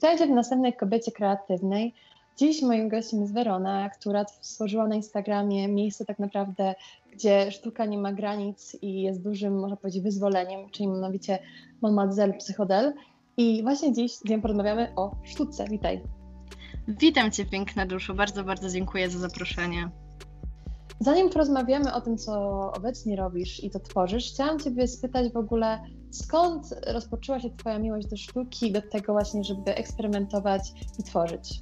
Witajcie w następnej kobiecie kreatywnej. Dziś moim gościem jest Werona, która stworzyła na Instagramie miejsce tak naprawdę, gdzie sztuka nie ma granic i jest dużym, można powiedzieć, wyzwoleniem, czyli mianowicie Mademoiselle Psychodel. I właśnie dziś z nią porozmawiamy o sztuce. Witaj. Witam Cię, piękna duszu. Bardzo, bardzo dziękuję za zaproszenie. Zanim porozmawiamy o tym, co obecnie robisz i co tworzysz, chciałam Ciebie spytać w ogóle, skąd rozpoczęła się Twoja miłość do sztuki, do tego właśnie, żeby eksperymentować i tworzyć?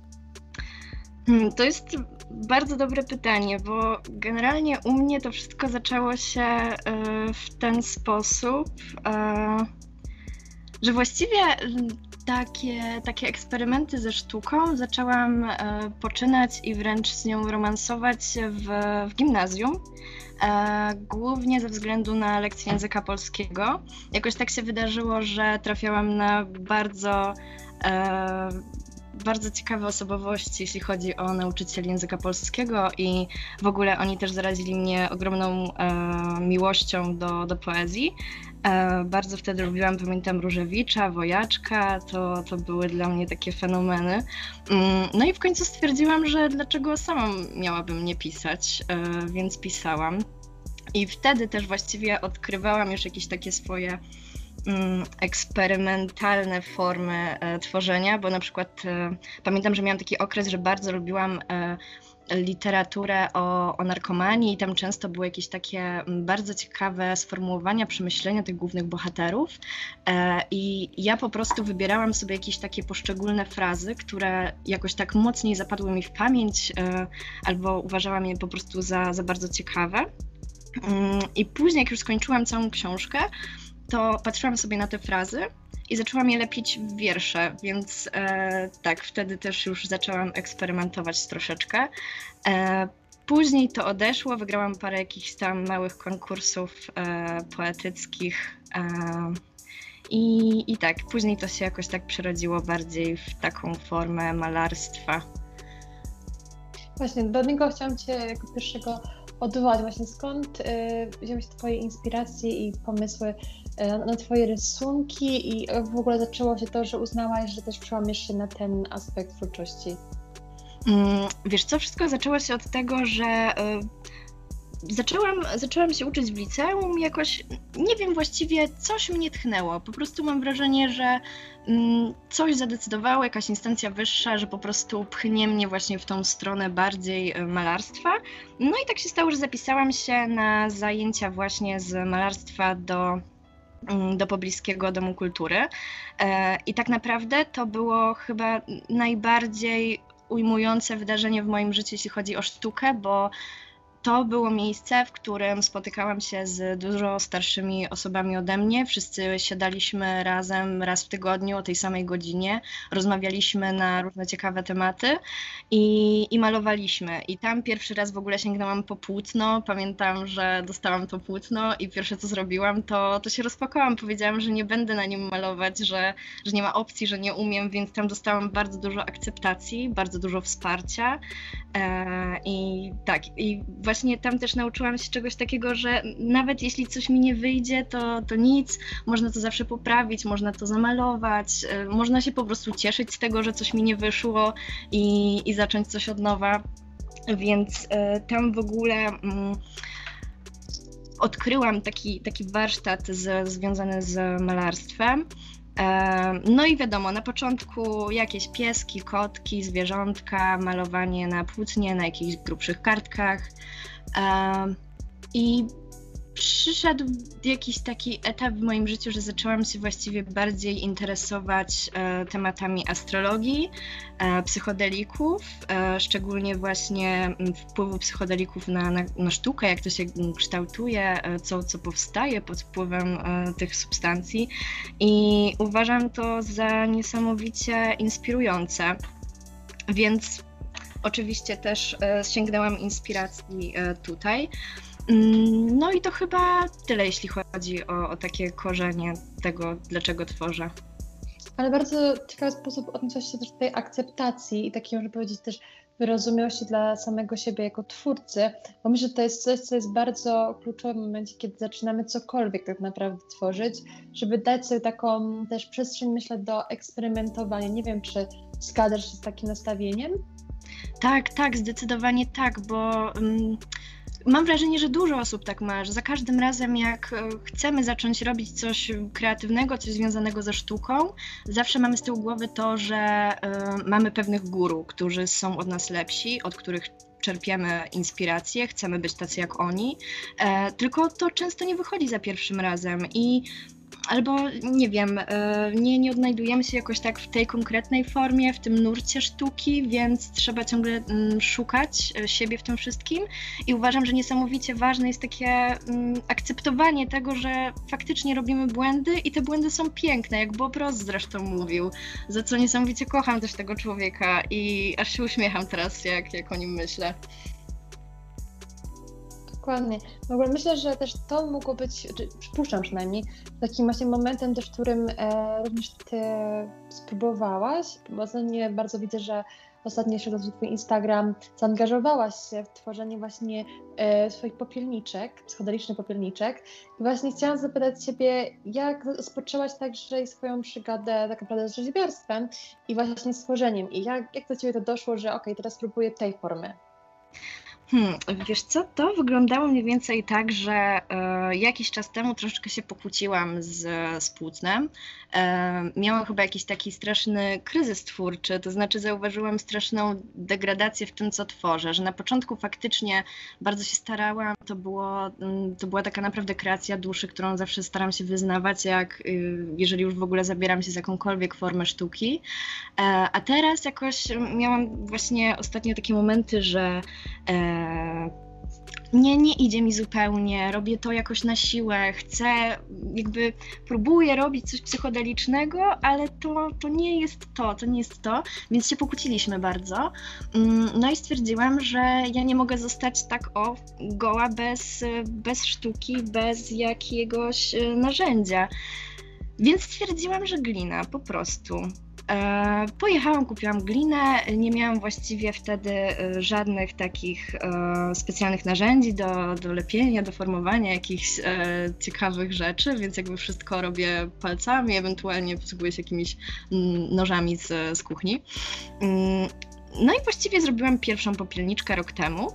Hmm, to jest bardzo dobre pytanie, bo generalnie u mnie to wszystko zaczęło się e, w ten sposób, e, że właściwie takie, takie eksperymenty ze sztuką zaczęłam e, poczynać i wręcz z nią romansować w, w gimnazjum. E, głównie ze względu na lekcję języka polskiego. Jakoś tak się wydarzyło, że trafiałam na bardzo e, bardzo ciekawe osobowości, jeśli chodzi o nauczycieli języka polskiego i w ogóle oni też zarazili mnie ogromną e, miłością do, do poezji. E, bardzo wtedy lubiłam, pamiętam Różewicza, Wojaczka, to, to były dla mnie takie fenomeny. Mm, no i w końcu stwierdziłam, że dlaczego sama miałabym nie pisać, e, więc pisałam. I wtedy też właściwie odkrywałam już jakieś takie swoje eksperymentalne formy e, tworzenia, bo na przykład pamiętam, że miałam taki okres, że bardzo lubiłam literaturę o, o narkomanii i tam często były jakieś takie mm, bardzo ciekawe sformułowania, przemyślenia tych głównych bohaterów e, i ja po prostu wybierałam sobie jakieś takie poszczególne frazy, które jakoś tak mocniej zapadły mi w pamięć e, albo uważałam je po prostu za, za bardzo ciekawe. Mm, I później, jak już skończyłam całą książkę, to patrzyłam sobie na te frazy i zaczęłam je lepić w wiersze, więc e, tak, wtedy też już zaczęłam eksperymentować troszeczkę. E, później to odeszło, wygrałam parę jakichś tam małych konkursów e, poetyckich. E, i, I tak, później to się jakoś tak przerodziło bardziej w taką formę malarstwa. Właśnie, do niego chciałam Cię jako pierwszego odwołać. Właśnie skąd y, wzięły się Twoje inspiracje i pomysły na Twoje rysunki i w ogóle zaczęło się to, że uznałaś, że też przełamiesz się na ten aspekt twórczości? Mm, wiesz co, wszystko zaczęło się od tego, że y, zaczęłam, zaczęłam się uczyć w liceum, jakoś nie wiem właściwie, coś mnie tchnęło. Po prostu mam wrażenie, że mm, coś zadecydowało, jakaś instancja wyższa, że po prostu pchnie mnie właśnie w tą stronę bardziej e, malarstwa. No i tak się stało, że zapisałam się na zajęcia właśnie z malarstwa do do pobliskiego Domu Kultury. E, I tak naprawdę to było chyba najbardziej ujmujące wydarzenie w moim życiu, jeśli chodzi o sztukę, bo to było miejsce, w którym spotykałam się z dużo starszymi osobami ode mnie. Wszyscy siadaliśmy razem raz w tygodniu o tej samej godzinie, rozmawialiśmy na różne ciekawe tematy i, i malowaliśmy. I tam pierwszy raz w ogóle sięgnęłam po płótno. Pamiętam, że dostałam to płótno i pierwsze co zrobiłam, to, to się rozpakowałam. Powiedziałam, że nie będę na nim malować, że, że nie ma opcji, że nie umiem, więc tam dostałam bardzo dużo akceptacji, bardzo dużo wsparcia. E, I tak, i właśnie tam też nauczyłam się czegoś takiego, że nawet jeśli coś mi nie wyjdzie, to, to nic, można to zawsze poprawić, można to zamalować, e, można się po prostu cieszyć z tego, że coś mi nie wyszło i, i zacząć coś od nowa. Więc e, tam w ogóle. Mm, odkryłam taki, taki warsztat z, związany z malarstwem. No i wiadomo, na początku jakieś pieski, kotki, zwierzątka, malowanie na płótnie, na jakichś grubszych kartkach. I przyszedł jakiś taki etap w moim życiu, że zaczęłam się właściwie bardziej interesować e, tematami astrologii, e, psychodelików, e, szczególnie właśnie wpływu psychodelików na, na, na, sztukę, jak to się kształtuje, e, co, co powstaje pod wpływem e, tych substancji. I uważam to za niesamowicie inspirujące. Więc oczywiście też e, sięgnęłam inspiracji tutaj. Mm, no i to chyba tyle, jeśli chodzi o, o takie korzenie tego, dlaczego tworzę. Ale bardzo ciekawy sposób odniosłaś się też do tej akceptacji i takiej, można powiedzieć, też wyrozumiałości dla samego siebie jako twórcy, bo myślę, że to jest coś, co jest bardzo kluczowe w momencie, kiedy zaczynamy cokolwiek tak naprawdę tworzyć, żeby dać sobie taką też przestrzeń, myślę, do eksperymentowania. Nie wiem, czy zgadzasz się z takim nastawieniem? Tak, tak, zdecydowanie tak, bo um, mam wrażenie, że dużo osób tak ma, że za każdym razem, jak e, chcemy zacząć robić coś kreatywnego, coś związanego ze sztuką, zawsze mamy z tyłu głowy to, że y, mamy pewnych guru, którzy są od nas lepsi, od których czerpiemy inspirację, chcemy być tacy jak oni, e, tylko to często nie wychodzi za pierwszym razem i albo nie wiem, e, nie, nie odnajdujemy się jakoś tak w tej konkretnej formie, w tym nurcie sztuki, więc trzeba ciągle mm, szukać e, siebie w tym wszystkim. I uważam, że niesamowicie ważne jest takie mm, akceptowanie tego, że faktycznie robimy błędy i te błędy są piękne, jak Bob Ross zresztą mówił, za co niesamowicie kocham też tego człowieka i aż się uśmiecham teraz, jak, jak o nim myślę. Dokładnie. W ogóle myślę, że też to mogło być, przypuszczam przynajmniej, takim właśnie momentem też, w którym e, również Ty spróbowałaś, bo ostatnio bardzo widzę, że ostatnio śledząc Twój Instagram, zaangażowałaś się w tworzenie właśnie e, swoich popielniczek, psychodelicznych popielniczek. I właśnie chciałam zapytać Ciebie, jak rozpoczęłaś także swoją przygodę tak naprawdę z rzeźbiarstwem i właśnie z tworzeniem i jak, jak do Ciebie to doszło, że ok, teraz spróbuję tej formy? Hmm, wiesz co, to wyglądało mniej więcej tak, że e, jakiś czas temu troszeczkę się pokłóciłam z, z płótnem. E, miałam chyba jakiś taki straszny kryzys twórczy, to znaczy zauważyłam straszną degradację w tym, co tworzę, że na początku faktycznie bardzo się starałam, to, było, mm, to była taka naprawdę kreacja duszy, którą zawsze staram się wyznawać, jak y, jeżeli już w ogóle zabieram się za jakąkolwiek formę sztuki. E, a teraz jakoś miałam właśnie ostatnio takie momenty, że e, nie, nie idzie mi zupełnie, robię to jakoś na siłę, chcę, jakby próbuję robić coś psychodelicznego, ale to, to nie jest to, to nie jest to, więc się pokłóciliśmy bardzo. Mm, no i stwierdziłam, że ja nie mogę zostać tak o goła bez, bez sztuki, bez jakiegoś e, narzędzia. Więc stwierdziłam, że glina po prostu. E, pojechałam, kupiłam glinę. Nie miałam właściwie wtedy e, żadnych takich e, specjalnych narzędzi do, do lepienia, do formowania jakichś ciekawych rzeczy, więc jakby wszystko robię palcami, ewentualnie posługuję się jakimiś mm, nożami z, z kuchni. Mm, no i właściwie zrobiłam pierwszą popielniczkę rok temu.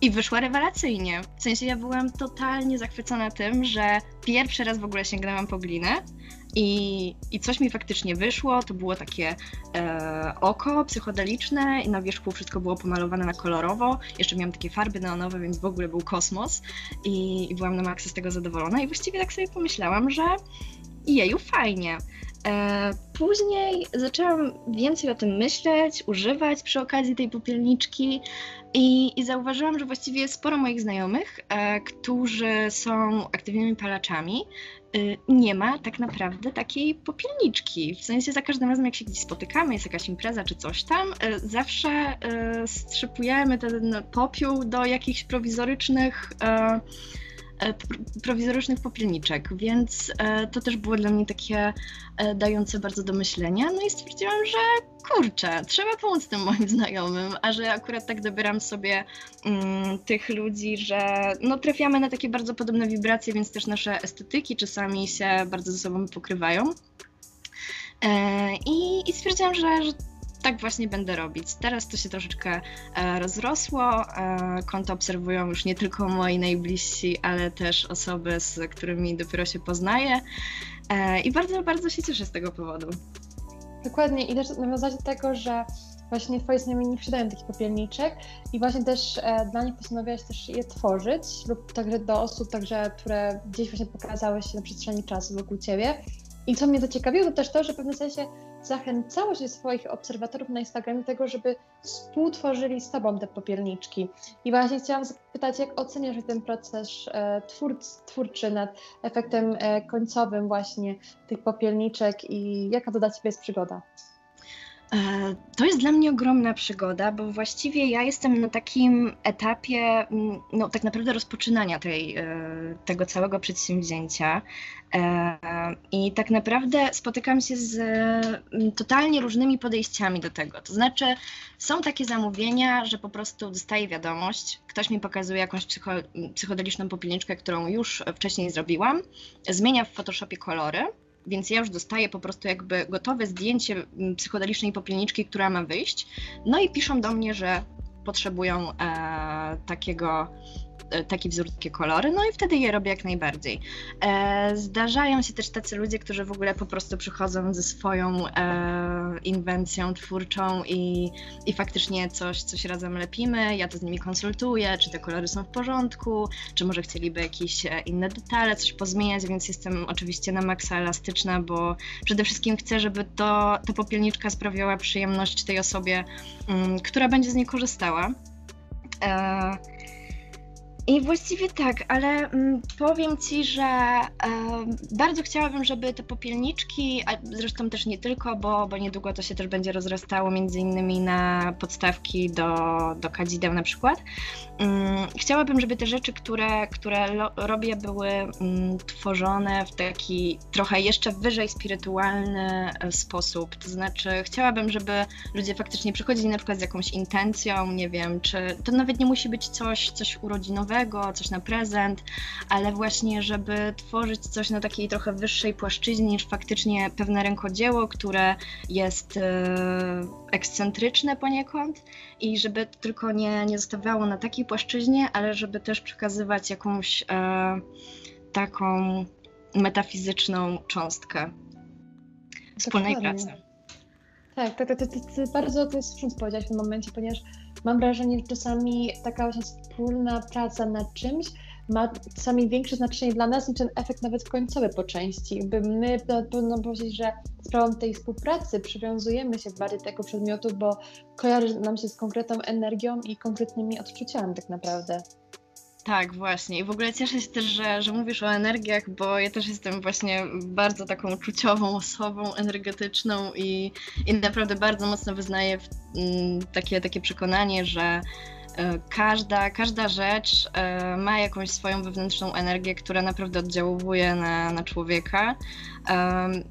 I wyszła rewelacyjnie. W sensie ja byłam totalnie zachwycona tym, że pierwszy raz w ogóle sięgnęłam po glinę i, I coś mi faktycznie wyszło. To było takie e, oko psychodeliczne i na wierzchu wszystko było pomalowane na kolorowo. Jeszcze miałam takie farby neonowe, więc w ogóle był kosmos i, i byłam na maksa z tego zadowolona. I właściwie tak sobie pomyślałam, że jeju, fajnie. E, później zaczęłam więcej o tym myśleć, używać przy okazji tej popielniczki i, i zauważyłam, że właściwie sporo moich znajomych, e, którzy są aktywnymi palaczami, Y, nie ma tak naprawdę takiej popielniczki. W sensie za każdym razem, jak się gdzieś spotykamy, jest jakaś impreza czy coś tam, y, zawsze y, strzepujemy ten popiół do jakichś prowizorycznych prowizorycznych popielniczek, więc e, to też było dla mnie takie e, dające bardzo do myślenia. No i stwierdziłam, że kurczę, trzeba pomóc tym moim znajomym, a że akurat tak dobieram sobie mm, tych ludzi, że no, trafiamy na takie bardzo podobne wibracje, więc też nasze estetyki czasami się bardzo ze sobą pokrywają. I, i stwierdziłam, że, że tak właśnie będę robić. Teraz to się troszeczkę e, rozrosło. E, konto obserwują już nie tylko moi najbliżsi, ale też osoby, z którymi dopiero się poznaję. E, I bardzo, bardzo się cieszę z tego powodu. Dokładnie. I też nawiązać do tego, że właśnie Twoje znajomi nie posiadają takich popielniczek i właśnie też e, dla nich postanowiłaś też je tworzyć lub także do osób, także, które gdzieś właśnie pokazały się na przestrzeni czasu wokół Ciebie. I co mnie zaciekawiło, to też to, że w pewnym sensie zachęcało się swoich obserwatorów na Instagramie do tego, żeby współtworzyli z Tobą te popielniczki. I właśnie chciałam zapytać, jak oceniasz ten proces e, twórczy nad efektem e, końcowym właśnie tych popielniczek i jaka to dla Ciebie jest przygoda? E, to jest dla mnie ogromna przygoda, bo właściwie ja jestem na takim etapie, mm, no tak naprawdę rozpoczynania tej, e, tego całego przedsięwzięcia. E, I tak naprawdę spotykam się z mm, totalnie różnymi podejściami do tego. To znaczy, są takie zamówienia, że po prostu dostaję wiadomość, ktoś mi pokazuje jakąś psycho, psychodeliczną popielniczkę, którą już wcześniej zrobiłam, zmienia w Photoshopie kolory więc ja już dostaję po prostu jakby gotowe zdjęcie mm, psychodelicznej popielniczki, która ma wyjść. No i piszą do mnie, że potrzebują e, takiego E, taki wzór, takie kolory, no i wtedy je robię jak najbardziej. E, zdarzają się też tacy ludzie, którzy w ogóle po prostu przychodzą ze swoją e, inwencją twórczą i, i faktycznie coś, coś razem lepimy, ja to z nimi konsultuję, czy te kolory są w porządku, czy może chcieliby jakieś inne detale, coś pozmieniać, więc jestem oczywiście na maksa elastyczna, bo przede wszystkim chcę, żeby to, ta popielniczka sprawiała przyjemność tej osobie, um, która będzie z niej korzystała. E, i właściwie tak, ale mm, powiem Ci, że e, bardzo chciałabym, żeby te popielniczki, a zresztą też nie tylko, bo, bo niedługo to się też będzie rozrastało między innymi na podstawki do, do kadzideł na przykład. Mm, chciałabym, żeby te rzeczy, które, które lo, robię, były mm, tworzone w taki trochę jeszcze wyżej spirytualny e, sposób. To znaczy, chciałabym, żeby ludzie faktycznie przychodzili na przykład z jakąś intencją, nie wiem, czy to nawet nie musi być coś, coś urodzinowego, coś na prezent, ale właśnie, żeby tworzyć coś na takiej trochę wyższej płaszczyźnie niż faktycznie pewne rękodzieło, które jest e, ekscentryczne poniekąd i żeby to tylko nie, nie zostawiało na takiej płaszczyźnie, ale żeby też przekazywać jakąś e, taką metafizyczną cząstkę wspólnej Dokładnie. pracy. Tak, tak, tak, to, to, to, bardzo to jest słusznie powiedziałeś w tym momencie, ponieważ mam wrażenie, że czasami taka właśnie wspólna praca nad czymś ma czasami większe znaczenie dla nas niż ten efekt nawet końcowy po części. By my pewno powiedzieć, że sprawą tej współpracy przywiązujemy się bardziej do tego przedmiotu, bo kojarzy nam się z konkretną energią i konkretnymi odczuciami tak naprawdę. Tak, właśnie. I w ogóle cieszę się też, że, że mówisz o energiach, bo ja też jestem właśnie bardzo taką czuciową osobą, energetyczną i, i naprawdę bardzo mocno wyznaję w, m, takie, takie przekonanie, że każda, każda rzecz e, ma jakąś swoją wewnętrzną energię, która naprawdę oddziałuje na, na człowieka.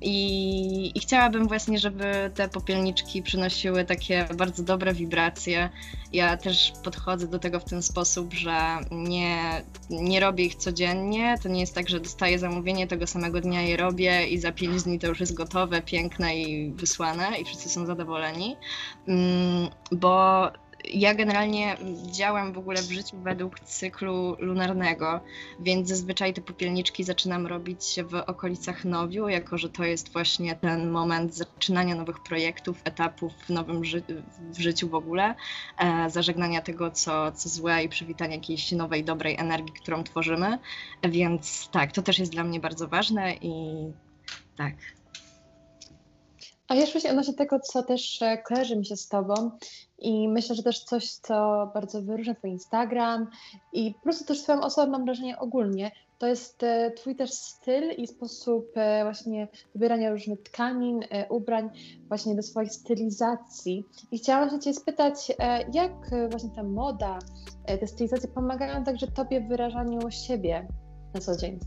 I, I, chciałabym właśnie, żeby te popielniczki przynosiły takie bardzo dobre wibracje. Ja też podchodzę do tego w ten sposób, że nie, nie robię ich codziennie. To nie jest tak, że dostaję zamówienie, tego samego dnia je robię i za pięć dni to już jest gotowe, piękne i wysłane i wszyscy są zadowoleni. Mm, bo ja generalnie działam w ogóle w życiu według cyklu lunarnego, więc zazwyczaj te popielniczki zaczynam robić w okolicach nowiu, jako że to jest właśnie ten moment zaczynania nowych projektów, etapów w nowym ży w życiu w ogóle, e, zażegnania tego, co, co złe i przywitania jakiejś nowej, dobrej energii, którą tworzymy. Więc tak, to też jest dla mnie bardzo ważne i tak. A jeszcze się odnośnie tego, co też e, kojarzy mi się z Tobą i myślę, że też coś, co bardzo wyróżnia Twój Instagram i po prostu też Twoją osobę mam wrażenie ogólnie, to jest e, Twój też styl i sposób e, właśnie wybierania różnych tkanin, ubrań właśnie do swoich stylizacji. I chciałam się Cię spytać, jak właśnie ta moda, te stylizacje pomagają także Tobie w wyrażaniu siebie na co dzień?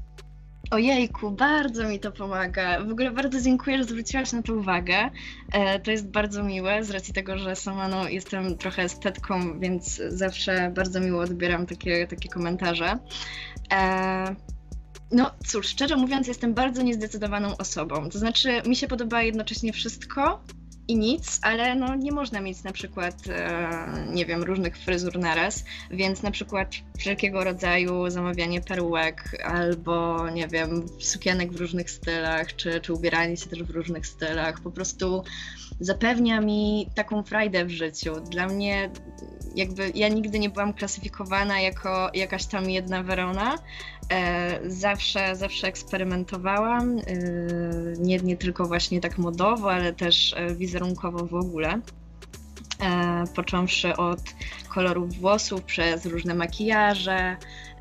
Ojejku, bardzo mi to pomaga. W ogóle bardzo dziękuję, że zwróciłaś na to uwagę. E, to jest bardzo miłe, z racji tego, że sama no, jestem trochę estetką, więc zawsze bardzo miło odbieram takie, takie komentarze. E, no cóż, szczerze mówiąc, jestem bardzo niezdecydowaną osobą. To znaczy, mi się podoba jednocześnie wszystko, i nic, ale no nie można mieć na przykład, e, nie wiem, różnych fryzur naraz, więc na przykład wszelkiego rodzaju zamawianie perułek albo, nie wiem, sukienek w różnych stylach, czy, czy ubieranie się też w różnych stylach, po prostu zapewnia mi taką frajdę w życiu. Dla mnie jakby ja nigdy nie byłam klasyfikowana jako jakaś tam jedna Werona. E, zawsze, zawsze eksperymentowałam, e, nie, nie tylko właśnie tak modowo, ale też e, wizerunkowo w ogóle. Począwszy od kolorów włosów, przez różne makijaże,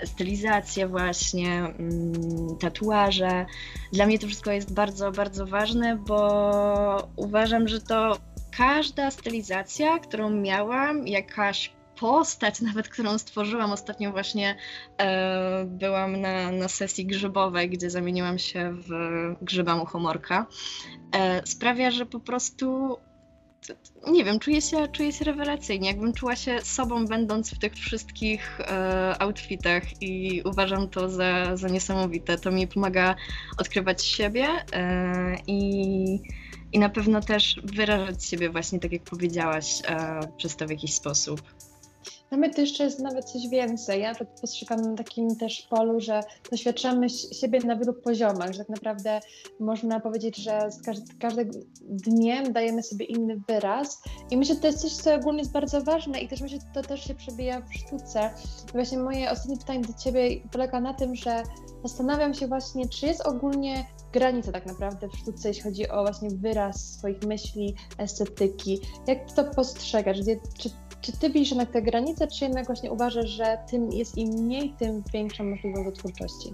stylizację właśnie, mm, tatuaże. Dla mnie to wszystko jest bardzo, bardzo ważne, bo uważam, że to każda stylizacja, którą miałam, jakaś postać, nawet którą stworzyłam ostatnio właśnie e, byłam na, na sesji grzybowej, gdzie zamieniłam się w grzyba muchomorka, e, sprawia, że po prostu nie wiem, czuję się, czuję się rewelacyjnie, jakbym czuła się sobą, będąc w tych wszystkich e, outfitach i uważam to za, za niesamowite. To mi pomaga odkrywać siebie e, i, i na pewno też wyrażać siebie właśnie tak, jak powiedziałaś, e, przez to w jakiś sposób. Nawet jeszcze jest nawet coś więcej. Ja postrzegam na takim też polu, że doświadczamy siebie na wielu poziomach, że tak naprawdę można powiedzieć, że z każdy, każdym dniem dajemy sobie inny wyraz i myślę, że to jest coś, co ogólnie jest bardzo ważne i też myślę, że to też się przebija w sztuce. I właśnie moje ostatnie pytanie do Ciebie polega na tym, że zastanawiam się właśnie, czy jest ogólnie granica tak naprawdę w sztuce, jeśli chodzi o właśnie wyraz swoich myśli, estetyki. Jak to postrzegasz? Gdzie, czy czy ty widzisz jednak te granice, czy jednak właśnie uważasz, że tym jest im mniej, tym większa możliwość do twórczości?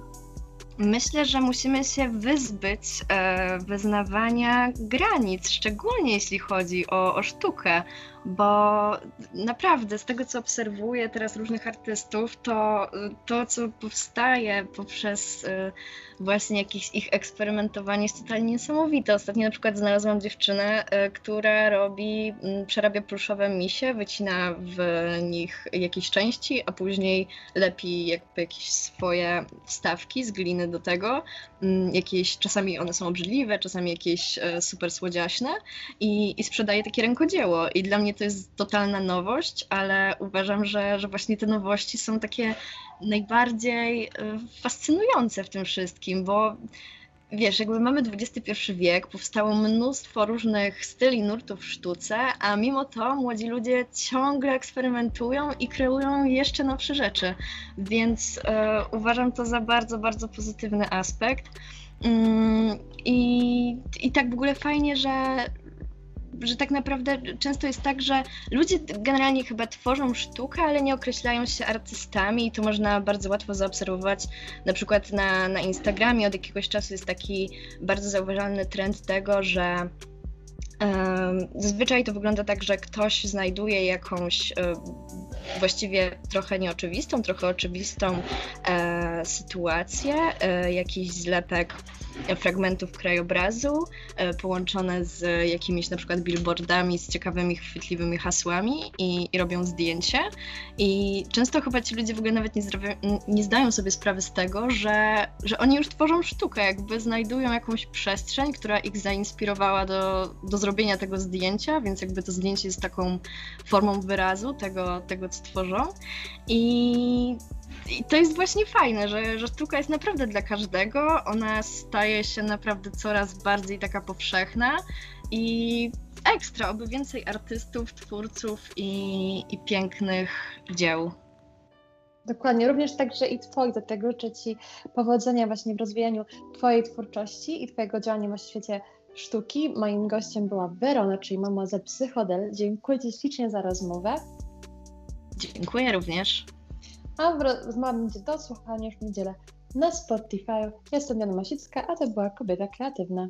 Myślę, że musimy się wyzbyć e, wyznawania granic, szczególnie jeśli chodzi o, o sztukę, bo naprawdę z tego, co obserwuję teraz różnych artystów, to to, co powstaje poprzez y, właśnie jakieś ich eksperymentowanie jest totalnie niesamowite. Ostatnio na przykład znalazłam dziewczynę, y, która robi, mm, przerabia pluszowe misie, wycina w nich jakieś części, a później lepi jakby jakieś swoje wstawki z gliny do tego. Mm, jakieś, czasami one są obrzydliwe, czasami jakieś y, super słodziaśne i, i sprzedaje takie rękodzieło. I dla mnie to jest totalna nowość, ale uważam, że, że właśnie te nowości są takie najbardziej y, fascynujące w tym wszystkim, bo wiesz, jakby mamy XXI wiek, powstało mnóstwo różnych styli, nurtów w sztuce, a mimo to młodzi ludzie ciągle eksperymentują i kreują jeszcze nowsze rzeczy, więc e, uważam to za bardzo, bardzo pozytywny aspekt. Mm, I, I tak w ogóle fajnie, że, że tak naprawdę często jest tak, że ludzie generalnie chyba tworzą sztukę, ale nie określają się artystami i to można bardzo łatwo zaobserwować. Na przykład na, na Instagramie od jakiegoś czasu jest taki bardzo zauważalny trend tego, że Zazwyczaj to wygląda tak, że ktoś znajduje jakąś e, właściwie trochę nieoczywistą, trochę oczywistą e, sytuację, e, jakiś zlepek fragmentów krajobrazu e, połączone z jakimiś na przykład billboardami z ciekawymi, chwytliwymi hasłami i, i robią zdjęcie. I często chyba ci ludzie w ogóle nawet nie, nie zdają sobie sprawy z tego, że, że oni już tworzą sztukę, jakby znajdują jakąś przestrzeń, która ich zainspirowała do, do zrobienia tego zdjęcia, więc jakby to zdjęcie jest taką formą wyrazu tego, tego co tworzą. I i to jest właśnie fajne, że, że sztuka jest naprawdę dla każdego. Ona staje się naprawdę coraz bardziej taka powszechna i ekstra, oby więcej artystów, twórców i, i pięknych dzieł. Dokładnie, również także i Twoich do tego życzę Ci powodzenia właśnie w rozwijaniu Twojej twórczości i Twojego działania w świecie sztuki. Moim gościem była Werona, czyli mama za Psychodel. Dziękuję Ci ślicznie za rozmowę. Dziękuję również. A będzie do słuchania już w niedzielę na Spotify. Jestem Jana Masicka, a to była Kobieta Kreatywna.